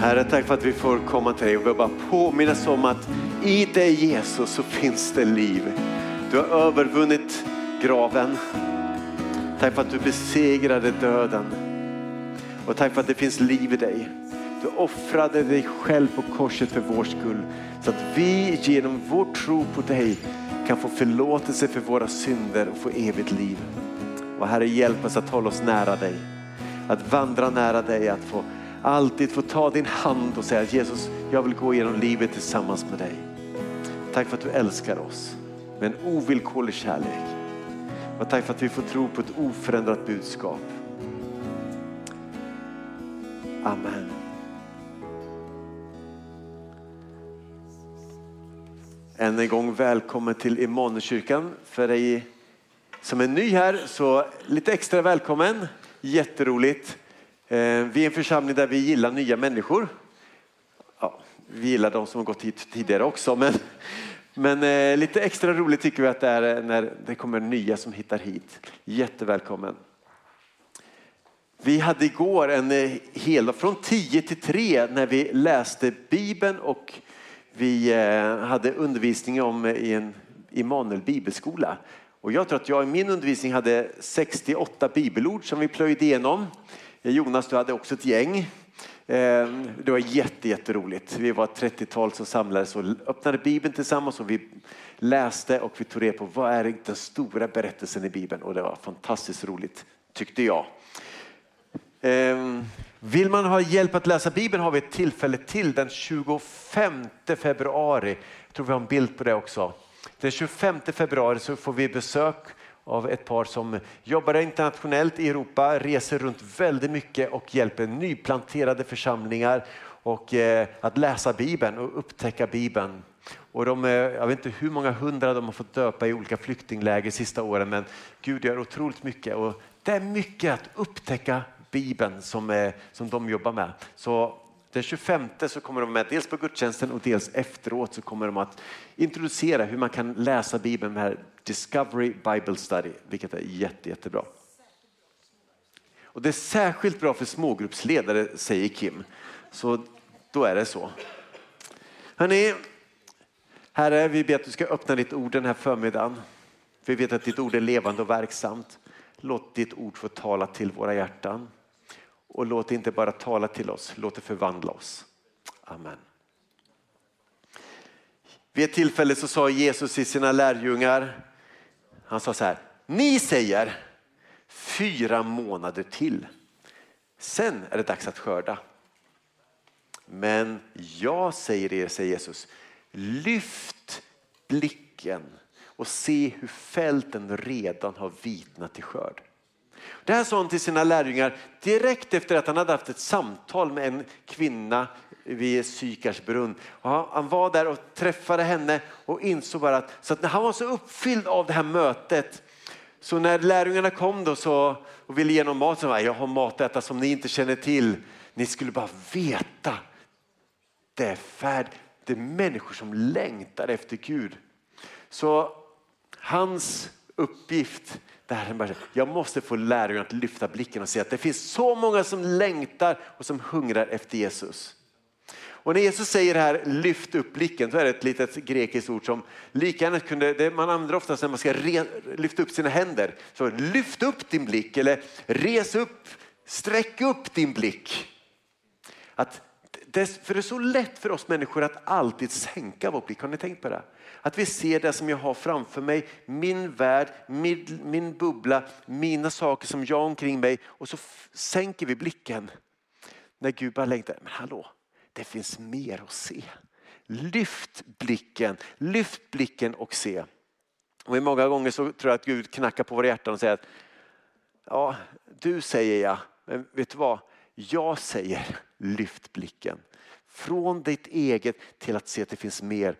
Herre, tack för att vi får komma till dig och vi bara påminnas om att i dig Jesus så finns det liv. Du har övervunnit graven. Tack för att du besegrade döden. Och tack för att det finns liv i dig. Du offrade dig själv på korset för vår skull. Så att vi genom vår tro på dig kan få förlåtelse för våra synder och få evigt liv. Och Herre, hjälp oss att hålla oss nära dig. Att vandra nära dig, att få alltid få ta din hand och säga Jesus, jag vill gå igenom livet tillsammans med dig. Tack för att du älskar oss med en ovillkorlig kärlek. Och tack för att vi får tro på ett oförändrat budskap. Amen. Än en gång välkommen till Immanuelskyrkan. För dig som är ny här så lite extra välkommen. Jätteroligt. Eh, vi är en församling där vi gillar nya människor. Ja, vi gillar de som har gått hit tidigare också. Men, men eh, lite extra roligt tycker vi att det är eh, när det kommer nya som hittar hit. Jättevälkommen. Vi hade igår en hel från 10 till 3 när vi läste Bibeln och vi hade undervisning om i en Immanuel bibelskola. Och jag tror att jag i min undervisning hade 68 bibelord som vi plöjde igenom. Jonas, du hade också ett gäng. Ehm, det var jätte, jätteroligt. Vi var ett 30-tal som samlades och öppnade Bibeln tillsammans och vi läste och vi tog reda på vad är den stora berättelsen i Bibeln och det var fantastiskt roligt tyckte jag. Ehm, vill man ha hjälp att läsa Bibeln har vi ett tillfälle till den 25 februari. Jag tror vi har en bild på det också. Den 25 februari så får vi besök av ett par som jobbar internationellt i Europa, reser runt väldigt mycket och hjälper nyplanterade församlingar och eh, att läsa Bibeln och upptäcka Bibeln. Och de, eh, jag vet inte hur många hundra de har fått döpa i olika flyktingläger de sista åren men Gud gör otroligt mycket och det är mycket att upptäcka Bibeln som, eh, som de jobbar med. Så den 25 så kommer de med dels på gudstjänsten och dels efteråt så kommer de att introducera hur man kan läsa Bibeln med Discovery Bible Study, vilket är jätte, jättebra. Och det är särskilt bra för smågruppsledare, säger Kim. Så då är det så. Hörrni, Herre, vi ber att du ska öppna ditt ord den här förmiddagen. Vi vet att ditt ord är levande och verksamt. Låt ditt ord få tala till våra hjärtan. Och låt det inte bara tala till oss, låt det förvandla oss. Amen. Vid ett tillfälle så sa Jesus till sina lärjungar, han sa så här, ni säger fyra månader till. Sen är det dags att skörda. Men jag säger er, säger Jesus, lyft blicken och se hur fälten redan har vitnat till skörd. Det här sa han till sina lärjungar direkt efter att han hade haft ett samtal med en kvinna vid Sykars brunn. han var där och träffade henne och insåg bara att, så att han var så uppfylld av det här mötet så när lärjungarna kom då så, och ville ge honom mat så sa jag har mat att äta som ni inte känner till. Ni skulle bara veta. Det är färd, det är människor som längtar efter Gud. Så hans uppgift där bara, jag måste få lärjungarna att lyfta blicken och se att det finns så många som längtar och som hungrar efter Jesus. Och när Jesus säger här lyft upp blicken så är det ett litet grekiskt ord som lika gärna kunde, det man använder ofta när man ska re, lyfta upp sina händer. Så lyft upp din blick eller res upp, sträck upp din blick. Att det, för det är så lätt för oss människor att alltid sänka vår blick. Har ni tänkt på det? Att vi ser det som jag har framför mig, min värld, min, min bubbla, mina saker som jag har omkring mig och så sänker vi blicken. När Gud bara längtar, men hallå, det finns mer att se. Lyft blicken, lyft blicken och se. Och många gånger så tror jag att Gud knackar på våra hjärtan och säger att ja, du säger jag, men vet du vad? Jag säger lyft blicken. Från ditt eget till att se att det finns mer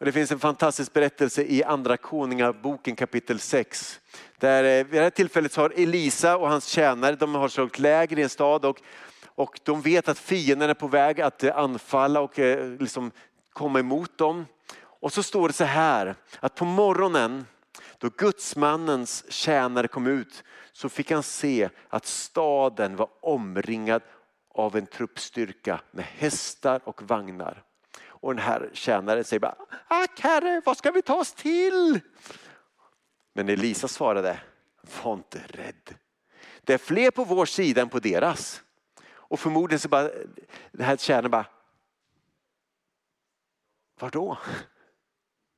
och det finns en fantastisk berättelse i Andra Konungaboken kapitel 6. Där, eh, vid det här tillfället har Elisa och hans tjänare de har slagit läger i en stad och, och de vet att fienden är på väg att eh, anfalla och eh, liksom komma emot dem. Och så står det så här att på morgonen då gudsmannens tjänare kom ut så fick han se att staden var omringad av en truppstyrka med hästar och vagnar. Och den här tjänaren säger bara, ack herre, vad ska vi ta oss till? Men Elisa svarade, var inte rädd. Det är fler på vår sida än på deras. Och förmodligen så bara, den här tjänaren bara, vadå?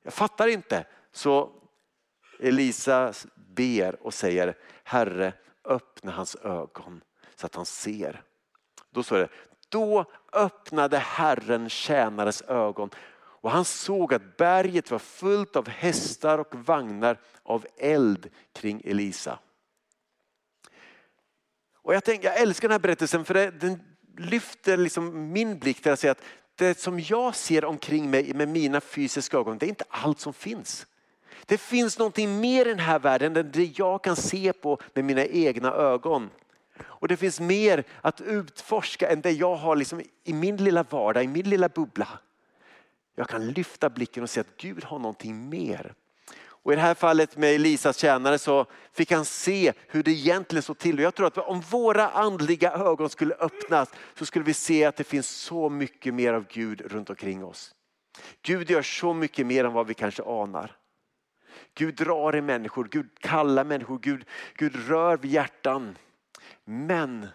Jag fattar inte. Så Elisa ber och säger, Herre öppna hans ögon så att han ser. Då står det, då öppnade Herren tjänarens ögon och han såg att berget var fullt av hästar och vagnar av eld kring Elisa. Och jag, tänker, jag älskar den här berättelsen för det, den lyfter liksom min blick till att säga att det som jag ser omkring mig med mina fysiska ögon, det är inte allt som finns. Det finns någonting mer i den här världen än det jag kan se på med mina egna ögon. Och det finns mer att utforska än det jag har liksom i min lilla vardag, i min lilla bubbla. Jag kan lyfta blicken och se att Gud har någonting mer. Och I det här fallet med Elisas tjänare så fick han se hur det egentligen såg till. Och jag tror att om våra andliga ögon skulle öppnas så skulle vi se att det finns så mycket mer av Gud runt omkring oss. Gud gör så mycket mer än vad vi kanske anar. Gud drar i människor, Gud kallar människor, Gud, Gud rör vid hjärtan. Men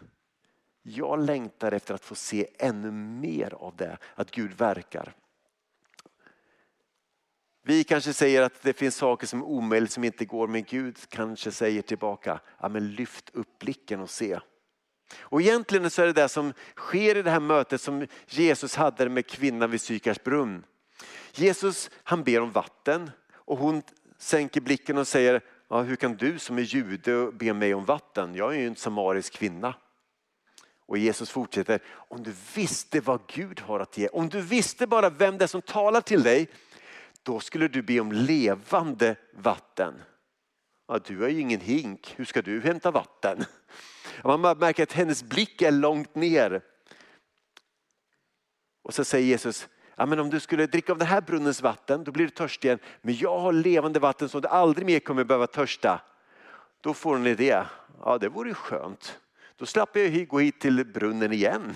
jag längtar efter att få se ännu mer av det, att Gud verkar. Vi kanske säger att det finns saker som är omöjligt som inte går, men Gud kanske säger tillbaka, ja, men lyft upp blicken och se. Och egentligen så är det det som sker i det här mötet som Jesus hade med kvinnan vid Sykars brunn. Jesus han ber om vatten och hon sänker blicken och säger, ja, hur kan du som är jude be mig om vatten? Jag är ju en samarisk kvinna. Och Jesus fortsätter, om du visste vad Gud har att ge, om du visste bara vem det är som talar till dig, då skulle du be om levande vatten. Ja, du har ju ingen hink, hur ska du hämta vatten? Man märker att hennes blick är långt ner. Och så säger Jesus, ja, men om du skulle dricka av den här brunnens vatten då blir du törstig igen. Men jag har levande vatten som du aldrig mer kommer behöva törsta. Då får hon en idé, ja det vore skönt. Då slapp jag gå hit till brunnen igen.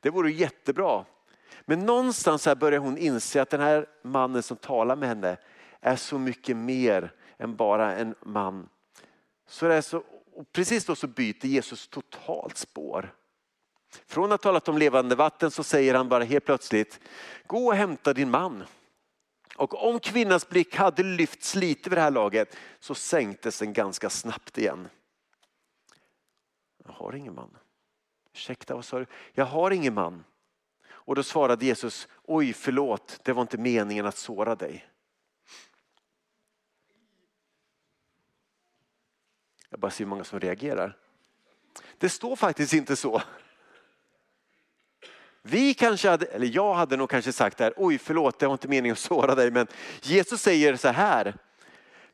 Det vore jättebra. Men någonstans här börjar hon inse att den här mannen som talar med henne är så mycket mer än bara en man. Så det är så, precis då så byter Jesus totalt spår. Från att ha talat om levande vatten så säger han bara helt plötsligt, gå och hämta din man. Och om kvinnans blick hade lyfts lite vid det här laget så sänktes den ganska snabbt igen. Jag har ingen man. Ursäkta, vad sa du? Jag har ingen man. Och då svarade Jesus, oj förlåt, det var inte meningen att såra dig. Jag bara ser hur många som reagerar. Det står faktiskt inte så. Vi kanske hade, eller jag hade nog kanske sagt där, oj förlåt det var inte meningen att såra dig. Men Jesus säger så här,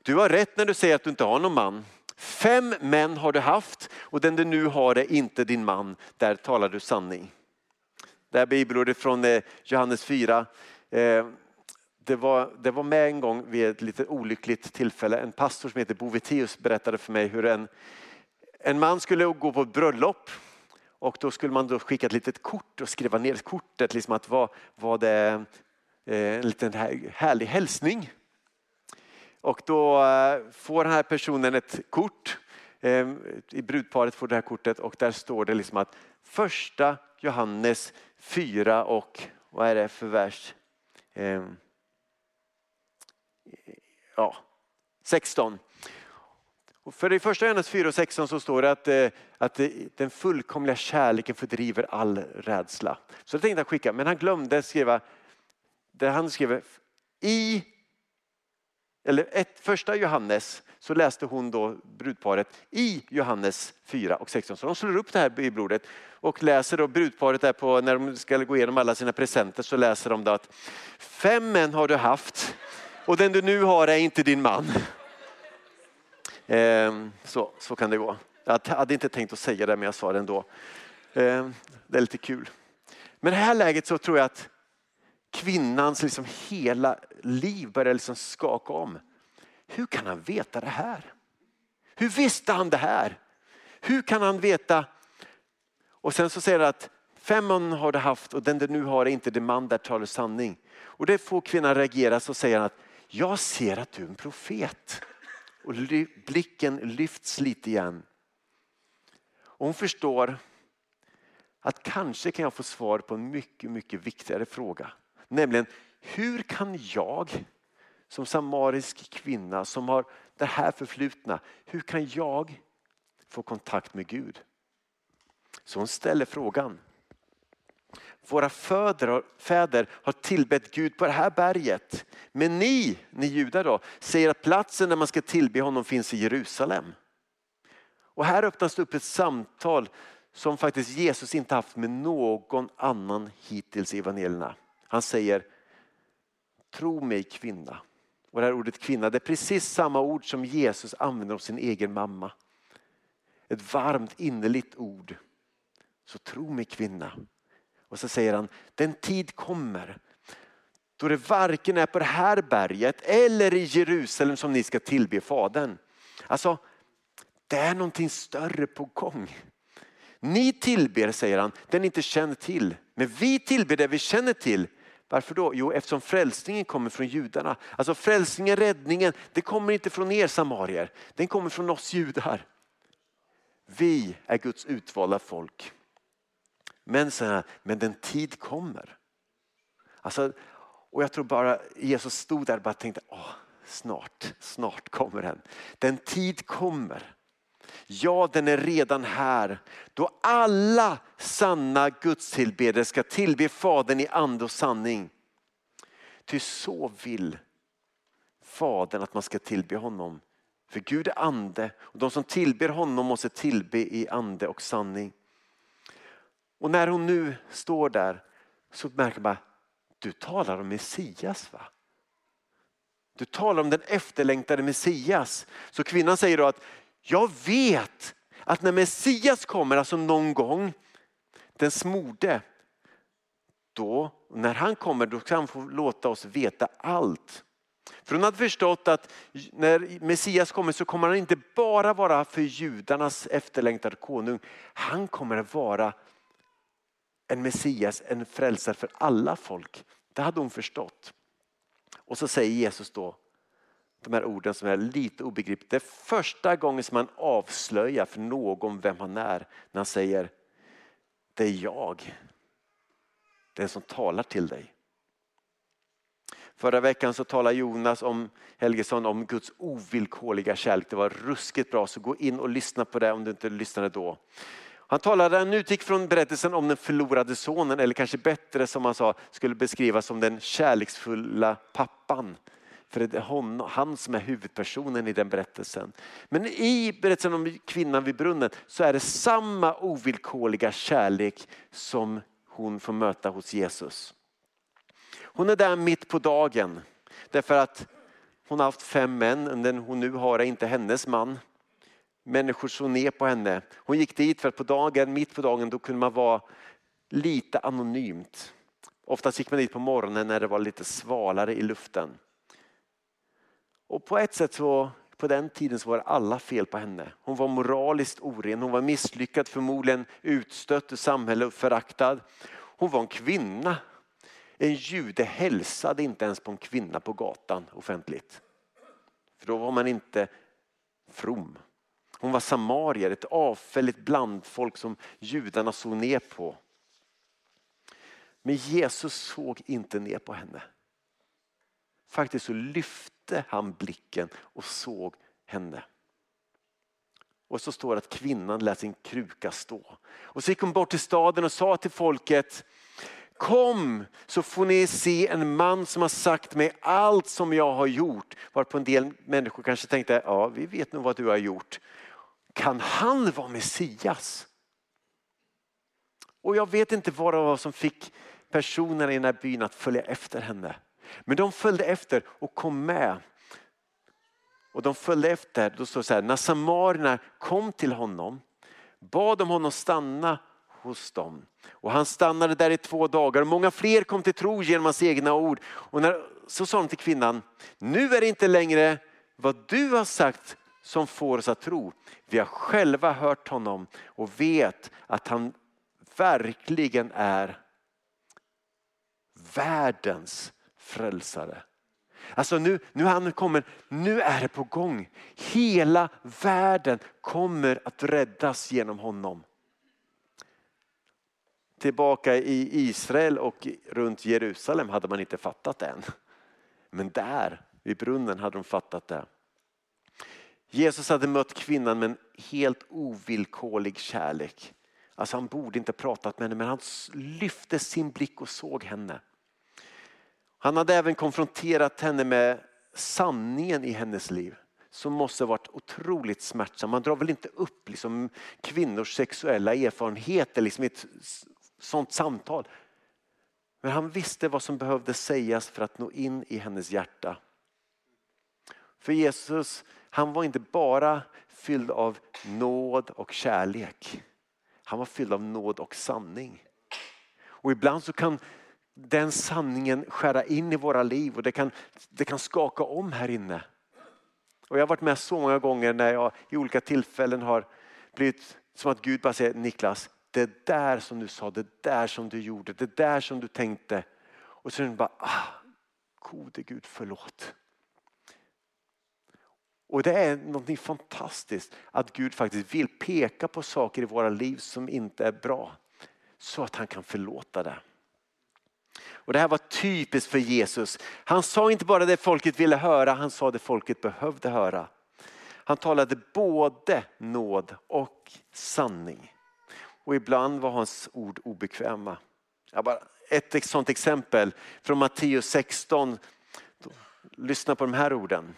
du har rätt när du säger att du inte har någon man. Fem män har du haft och den du nu har är inte din man. Där talar du sanning. Det här bibelordet från eh, Johannes 4. Eh, det var, det var med en gång vid ett lite olyckligt tillfälle. En pastor som heter Boveteus berättade för mig hur en, en man skulle gå på ett bröllop och då skulle man då skicka ett litet kort och skriva ner kortet. Liksom att var, var det eh, en liten härlig hälsning. Och då eh, får den här personen ett kort. Eh, I brudparet får det här kortet och där står det liksom att första Johannes 4 och vad är det för vers? Ja, 16. Och för i första Johannes 4 och 16 så står det att, eh, att eh, den fullkomliga kärleken fördriver all rädsla. Så det tänkte han skicka, men han glömde skriva, där han skrev i, eller ett, första Johannes så läste hon då brudparet i Johannes 4 och 16. Så de slår upp det här bibelordet och läser då brudparet där på, när de ska gå igenom alla sina presenter så läser de då att fem män har du haft och den du nu har är inte din man. Ehm, så, så kan det gå. Jag hade inte tänkt att säga det men jag sa det ändå. Ehm, det är lite kul. Men i det här läget så tror jag att kvinnans liksom hela liv börjar liksom skaka om. Hur kan han veta det här? Hur visste han det här? Hur kan han veta? Och sen så säger han att Fem man har du haft och den du nu har är inte den man där talar sanning. Och det får kvinnan reagera så säger han att jag ser att du är en profet. Och blicken lyfts lite igen. Och hon förstår att kanske kan jag få svar på en mycket, mycket viktigare fråga. Nämligen hur kan jag som samarisk kvinna som har det här förflutna, hur kan jag få kontakt med Gud? Så hon ställer frågan. Våra fäder, fäder har tillbett Gud på det här berget. Men ni, ni judar då, säger att platsen där man ska tillbe honom finns i Jerusalem. Och här öppnas det upp ett samtal som faktiskt Jesus inte haft med någon annan hittills i evangelierna. Han säger, tro mig kvinna. Och det här ordet kvinna det är precis samma ord som Jesus använder om sin egen mamma. Ett varmt innerligt ord. Så tro mig kvinna. Och så säger han, den tid kommer då det varken är på det här berget eller i Jerusalem som ni ska tillbe Fadern. Alltså, det är någonting större på gång. Ni tillber, säger han, det ni inte känner till. Men vi tillber det vi känner till. Varför då? Jo, eftersom frälsningen kommer från judarna. Alltså frälsningen, räddningen, det kommer inte från er samarier. Den kommer från oss judar. Vi är Guds utvalda folk. Men, så här, men den tid kommer. Alltså, och jag tror bara Jesus stod där och bara tänkte, Åh, snart, snart kommer den. Den tid kommer. Ja, den är redan här. Då alla sanna gudstillbedare ska tillbe Fadern i ande och sanning. Ty så vill Fadern att man ska tillbe honom. För Gud är ande och de som tillber honom måste tillbe i ande och sanning. Och när hon nu står där så märker man, du talar om Messias va? Du talar om den efterlängtade Messias. Så kvinnan säger då att jag vet att när Messias kommer, alltså någon gång, den smorde, då, när han kommer då kan han få låta oss veta allt. För hon hade förstått att när Messias kommer så kommer han inte bara vara för judarnas efterlängtade konung. Han kommer att vara en Messias, en frälsare för alla folk. Det hade hon förstått. Och så säger Jesus då de här orden som är lite obegripliga. Det är första gången som man avslöjar för någon vem han är när han säger det är jag. Den som talar till dig. Förra veckan så talade Jonas om Helgesson om Guds ovillkorliga kärlek. Det var ruskigt bra så gå in och lyssna på det om du inte lyssnade då. Han talade, han utgick från berättelsen om den förlorade sonen eller kanske bättre som han sa skulle beskrivas som den kärleksfulla pappan för det är han som är huvudpersonen i den berättelsen. Men i berättelsen om kvinnan vid brunnen så är det samma ovillkorliga kärlek som hon får möta hos Jesus. Hon är där mitt på dagen därför att hon har haft fem män, den hon nu har är inte hennes man. Människor såg ner på henne. Hon gick dit för att på dagen, mitt på dagen, då kunde man vara lite anonymt. Oftast gick man dit på morgonen när det var lite svalare i luften. Och på ett sätt så på den tiden så var det alla fel på henne. Hon var moraliskt oren, hon var misslyckad, förmodligen utstött i samhället och föraktad. Hon var en kvinna. En jude hälsade inte ens på en kvinna på gatan offentligt. För då var man inte from. Hon var samarier, ett avfälligt blandfolk som judarna såg ner på. Men Jesus såg inte ner på henne. Faktiskt så lyfte han blicken och såg henne. Och så står det att kvinnan lät sin kruka stå. Och så gick hon bort till staden och sa till folket Kom så får ni se en man som har sagt mig allt som jag har gjort. Varpå en del människor kanske tänkte, ja vi vet nog vad du har gjort. Kan han vara Messias? Och jag vet inte vad det var som fick personerna i den här byn att följa efter henne. Men de följde efter och kom med. Och de följde efter, då står det så här, när samarierna kom till honom bad de honom stanna hos dem. Och han stannade där i två dagar. och Många fler kom till tro genom hans egna ord. Och när, så sa de till kvinnan, nu är det inte längre vad du har sagt som får oss att tro. Vi har själva hört honom och vet att han verkligen är världens frälsare. Alltså nu, nu, han kommer, nu är det på gång. Hela världen kommer att räddas genom honom. Tillbaka i Israel och runt Jerusalem hade man inte fattat det än. Men där vid brunnen hade de fattat det. Jesus hade mött kvinnan med en helt ovillkorlig kärlek. Alltså han borde inte pratat med henne men han lyfte sin blick och såg henne. Han hade även konfronterat henne med sanningen i hennes liv som måste varit otroligt smärtsam. Man drar väl inte upp liksom kvinnors sexuella erfarenheter liksom i ett sånt samtal. Men han visste vad som behövde sägas för att nå in i hennes hjärta. För Jesus, han var inte bara fylld av nåd och kärlek. Han var fylld av nåd och sanning. Och ibland så kan den sanningen skära in i våra liv och det kan, det kan skaka om här inne. Och jag har varit med så många gånger när jag i olika tillfällen har blivit som att Gud bara säger Niklas, det där som du sa, det där som du gjorde, det där som du tänkte. Och sen bara, ah, gode Gud förlåt. Och det är något fantastiskt att Gud faktiskt vill peka på saker i våra liv som inte är bra. Så att han kan förlåta det. Och Det här var typiskt för Jesus. Han sa inte bara det folket ville höra, han sa det folket behövde höra. Han talade både nåd och sanning. Och ibland var hans ord obekväma. Jag bara, ett sånt exempel från Matteus 16. Lyssna på de här orden.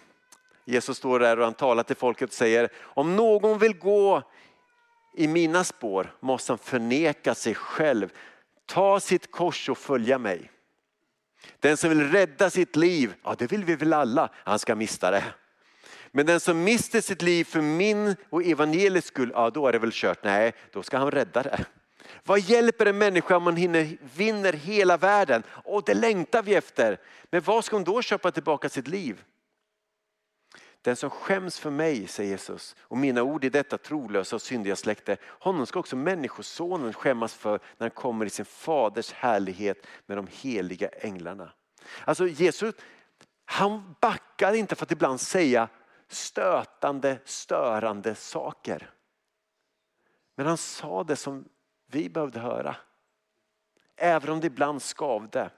Jesus står där och han talar till folket och säger, om någon vill gå i mina spår måste han förneka sig själv, ta sitt kors och följa mig. Den som vill rädda sitt liv, ja det vill vi väl alla, han ska mista det. Men den som mister sitt liv för min och evangeliets skull, ja då är det väl kört. Nej, då ska han rädda det. Vad hjälper en människa om man hinner, vinner hela världen? Och det längtar vi efter. Men vad ska hon då köpa tillbaka sitt liv? Den som skäms för mig, säger Jesus, och mina ord i detta trolösa och syndiga släkte, honom ska också människosonen skämmas för när han kommer i sin faders härlighet med de heliga änglarna. Alltså Jesus, han backar inte för att ibland säga stötande, störande saker. Men han sa det som vi behövde höra. Även om det ibland skavde.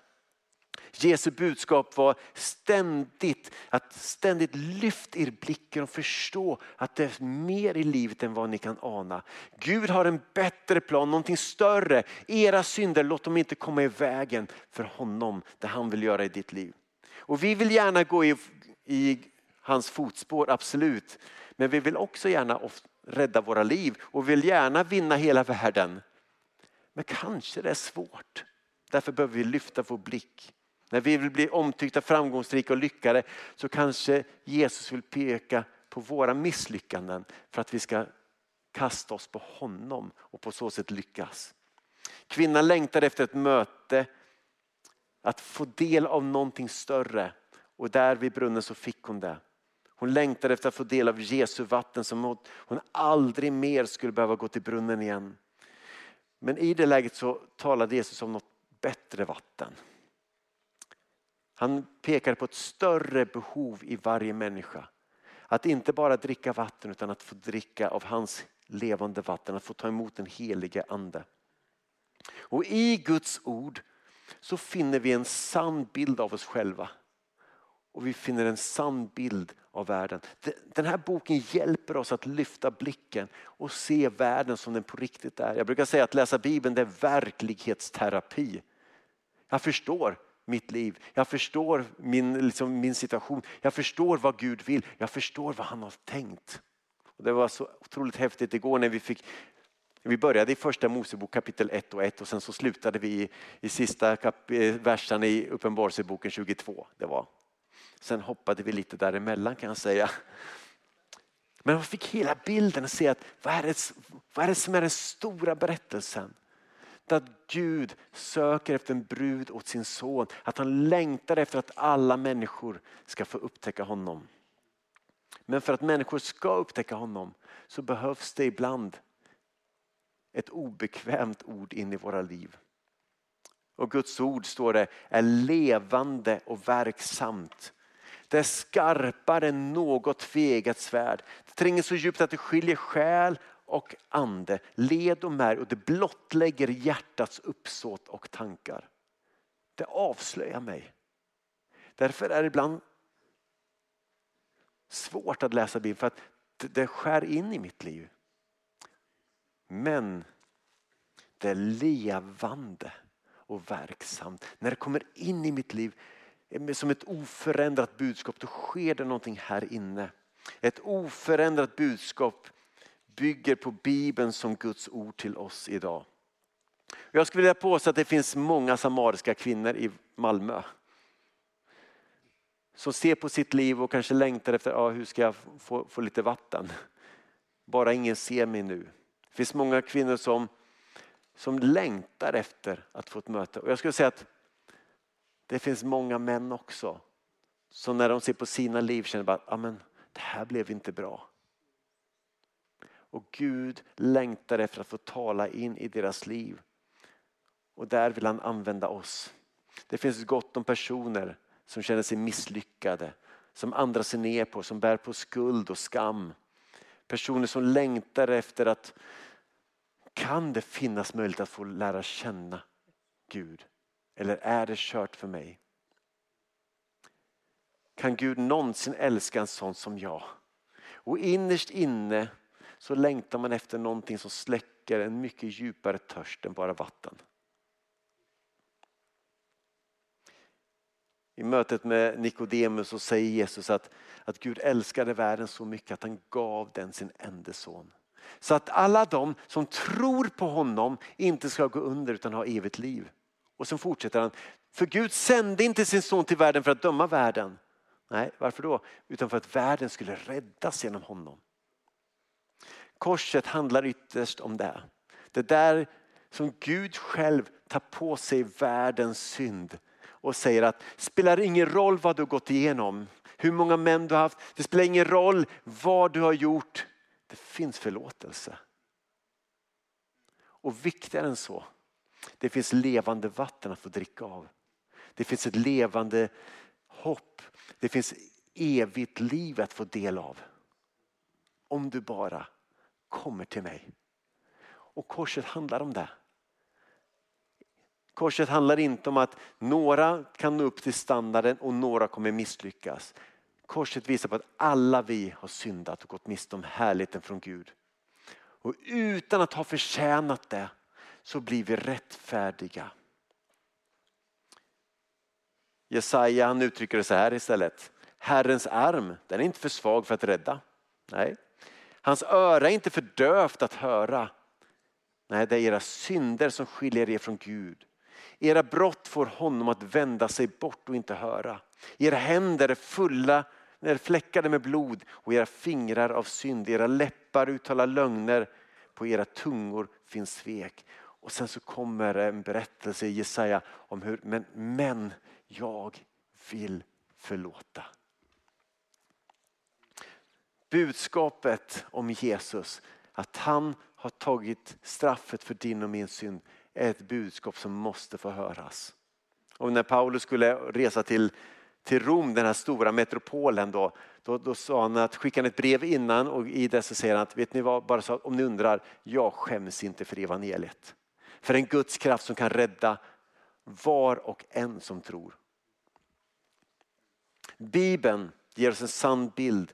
Jesu budskap var ständigt att ständigt lyft er blicken och förstå att det är mer i livet än vad ni kan ana. Gud har en bättre plan, någonting större. Era synder, låt dem inte komma i vägen för honom, det han vill göra i ditt liv. Och vi vill gärna gå i, i hans fotspår, absolut. Men vi vill också gärna rädda våra liv och vill gärna vinna hela världen. Men kanske det är svårt. Därför behöver vi lyfta vår blick när vi vill bli omtyckta, framgångsrika och lyckade så kanske Jesus vill peka på våra misslyckanden för att vi ska kasta oss på honom och på så sätt lyckas. Kvinnan längtade efter ett möte, att få del av någonting större och där vid brunnen så fick hon det. Hon längtade efter att få del av Jesu vatten som hon aldrig mer skulle behöva gå till brunnen igen. Men i det läget så talade Jesus om något bättre vatten. Han pekar på ett större behov i varje människa. Att inte bara dricka vatten utan att få dricka av hans levande vatten, att få ta emot den helige ande. Och i Guds ord så finner vi en sann bild av oss själva. Och vi finner en sann bild av världen. Den här boken hjälper oss att lyfta blicken och se världen som den på riktigt är. Jag brukar säga att läsa Bibeln det är verklighetsterapi. Jag förstår mitt liv. Jag förstår min, liksom, min situation. Jag förstår vad Gud vill. Jag förstår vad han har tänkt. Och det var så otroligt häftigt igår när vi fick vi började i första Mosebok kapitel 1 och 1 och sen så slutade vi i, i sista kap, eh, versen i Uppenbarelseboken 22. Det var. Sen hoppade vi lite däremellan kan jag säga. Men man fick hela bilden och se att vad är, det, vad är det som är den stora berättelsen? Att Gud söker efter en brud åt sin son. Att han längtar efter att alla människor ska få upptäcka honom. Men för att människor ska upptäcka honom så behövs det ibland ett obekvämt ord in i våra liv. Och Guds ord står det är levande och verksamt. Det är skarpare än något tvegat svärd. Det tränger så djupt att det skiljer själ och ande, led och märg och det blottlägger hjärtats uppsåt och tankar. Det avslöjar mig. Därför är det ibland svårt att läsa Bibeln för att det skär in i mitt liv. Men det är levande och verksamt. När det kommer in i mitt liv eh, som ett oförändrat budskap då sker det någonting här inne. Ett oförändrat budskap bygger på Bibeln som Guds ord till oss idag. Jag skulle vilja påstå att det finns många samariska kvinnor i Malmö. Som ser på sitt liv och kanske längtar efter, ja, hur ska jag få, få lite vatten? Bara ingen ser mig nu. Det finns många kvinnor som, som längtar efter att få ett möte. Och jag skulle säga att det finns många män också. Som när de ser på sina liv känner att ah, det här blev inte bra. Och Gud längtar efter att få tala in i deras liv. Och där vill han använda oss. Det finns gott om personer som känner sig misslyckade, som andra ser ner på, som bär på skuld och skam. Personer som längtar efter att kan det finnas möjlighet att få lära känna Gud? Eller är det kört för mig? Kan Gud någonsin älska en sån som jag? Och innerst inne så längtar man efter någonting som släcker en mycket djupare törst än bara vatten. I mötet med Nikodemus så säger Jesus att, att Gud älskade världen så mycket att han gav den sin enda son. Så att alla de som tror på honom inte ska gå under utan ha evigt liv. Och sen fortsätter han. För Gud sände inte sin son till världen för att döma världen. Nej, varför då? Utan för att världen skulle räddas genom honom. Korset handlar ytterst om det. Det där som Gud själv tar på sig världens synd och säger att det spelar ingen roll vad du har gått igenom, hur många män du har haft, det spelar ingen roll vad du har gjort. Det finns förlåtelse. Och viktigare än så, det finns levande vatten att få dricka av. Det finns ett levande hopp. Det finns evigt liv att få del av. Om du bara kommer till mig. Och korset handlar om det. Korset handlar inte om att några kan nå upp till standarden och några kommer misslyckas. Korset visar på att alla vi har syndat och gått miste om härligheten från Gud. Och utan att ha förtjänat det så blir vi rättfärdiga. Jesaja han uttrycker det så här istället. Herrens arm den är inte för svag för att rädda. Nej. Hans öra är inte för dövt att höra. Nej, det är era synder som skiljer er från Gud. Era brott får honom att vända sig bort och inte höra. Era händer är fulla, är fläckade med blod och era fingrar av synd. Era läppar uttalar lögner, på era tungor finns svek. Och sen så kommer en berättelse i Jesaja om hur, men, men jag vill förlåta. Budskapet om Jesus, att han har tagit straffet för din och min synd är ett budskap som måste få höras. Och när Paulus skulle resa till, till Rom, den här stora metropolen, då, då, då sa han att skicka ett brev innan och i det så säger han att vet ni vad, bara så om ni undrar, jag skäms inte för evangeliet. För en Guds kraft som kan rädda var och en som tror. Bibeln ger oss en sann bild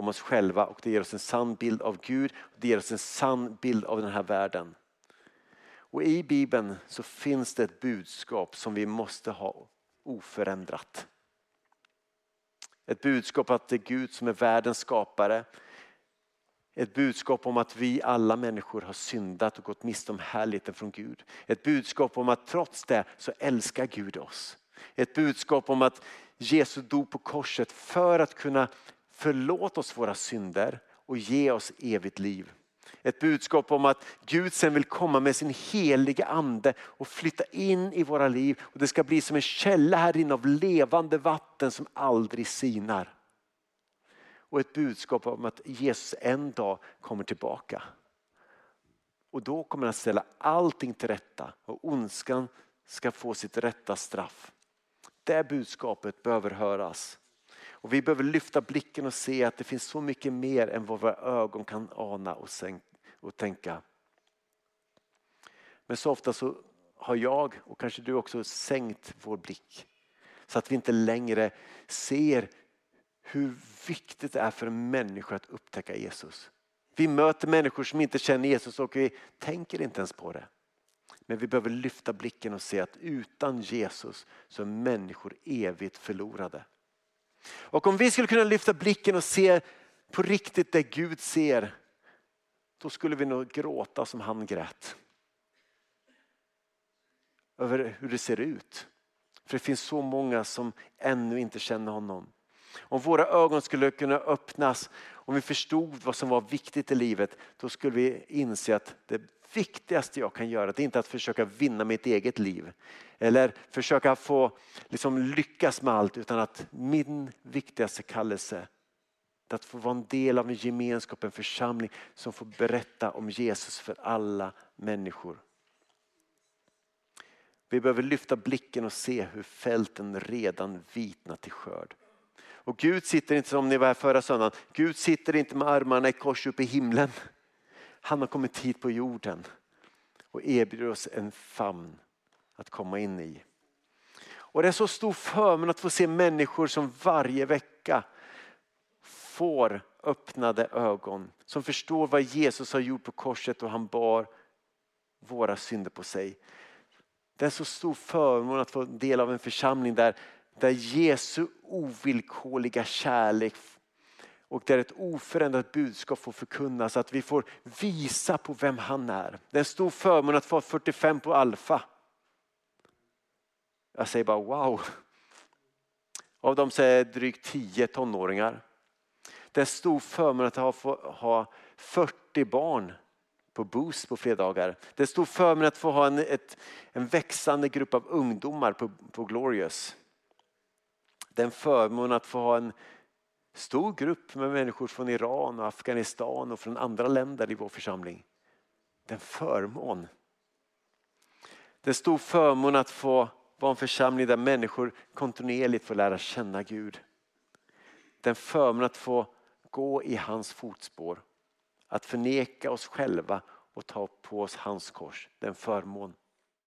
om oss själva och det ger oss en sann bild av Gud. och Det ger oss en sann bild av den här världen. Och i Bibeln så finns det ett budskap som vi måste ha oförändrat. Ett budskap att det är Gud som är världens skapare. Ett budskap om att vi alla människor har syndat och gått miste om härligheten från Gud. Ett budskap om att trots det så älskar Gud oss. Ett budskap om att Jesus dog på korset för att kunna Förlåt oss våra synder och ge oss evigt liv. Ett budskap om att Gud sen vill komma med sin heliga ande och flytta in i våra liv. Och Det ska bli som en källa här inne av levande vatten som aldrig sinar. Och ett budskap om att Jesus en dag kommer tillbaka. Och då kommer han ställa allting till rätta och ondskan ska få sitt rätta straff. Det budskapet behöver höras. Och vi behöver lyfta blicken och se att det finns så mycket mer än vad våra ögon kan ana och, och tänka. Men så ofta så har jag och kanske du också sänkt vår blick. Så att vi inte längre ser hur viktigt det är för en människa att upptäcka Jesus. Vi möter människor som inte känner Jesus och vi tänker inte ens på det. Men vi behöver lyfta blicken och se att utan Jesus så är människor evigt förlorade. Och om vi skulle kunna lyfta blicken och se på riktigt det Gud ser, då skulle vi nog gråta som han grät. Över hur det ser ut. För det finns så många som ännu inte känner honom. Om våra ögon skulle kunna öppnas, om vi förstod vad som var viktigt i livet, då skulle vi inse att det viktigaste jag kan göra det är inte att försöka vinna mitt eget liv. Eller försöka få liksom, lyckas med allt utan att min viktigaste kallelse är att få vara en del av en gemenskap, en församling som får berätta om Jesus för alla människor. Vi behöver lyfta blicken och se hur fälten redan vitnat till skörd. Och Gud sitter inte som ni var här förra söndagen. Gud sitter inte med armarna i kors uppe i himlen. Han har kommit hit på jorden och erbjuder oss en famn att komma in i. Och det är så stor förmån att få se människor som varje vecka får öppnade ögon. Som förstår vad Jesus har gjort på korset och han bar våra synder på sig. Det är så stor förmån att få del av en församling där, där Jesu ovillkorliga kärlek och där ett oförändrat budskap får förkunnas. Att vi får visa på vem han är. Det är en stor förmån att få 45 på Alfa. Jag säger bara wow. Av dem så är drygt 10 tonåringar. Det är en stor förmån att ha, få, ha 40 barn på Boost på fredagar. Det är en stor förmån att få ha en, ett, en växande grupp av ungdomar på, på Glorious. Det är en förmån att få ha en stor grupp med människor från Iran och Afghanistan och från andra länder i vår församling. Det är en förmån. Det är en stor förmån att få vara en församling där människor kontinuerligt får lära känna Gud. Det är en förmån att få gå i hans fotspår. Att förneka oss själva och ta på oss hans kors. Det är en förmån.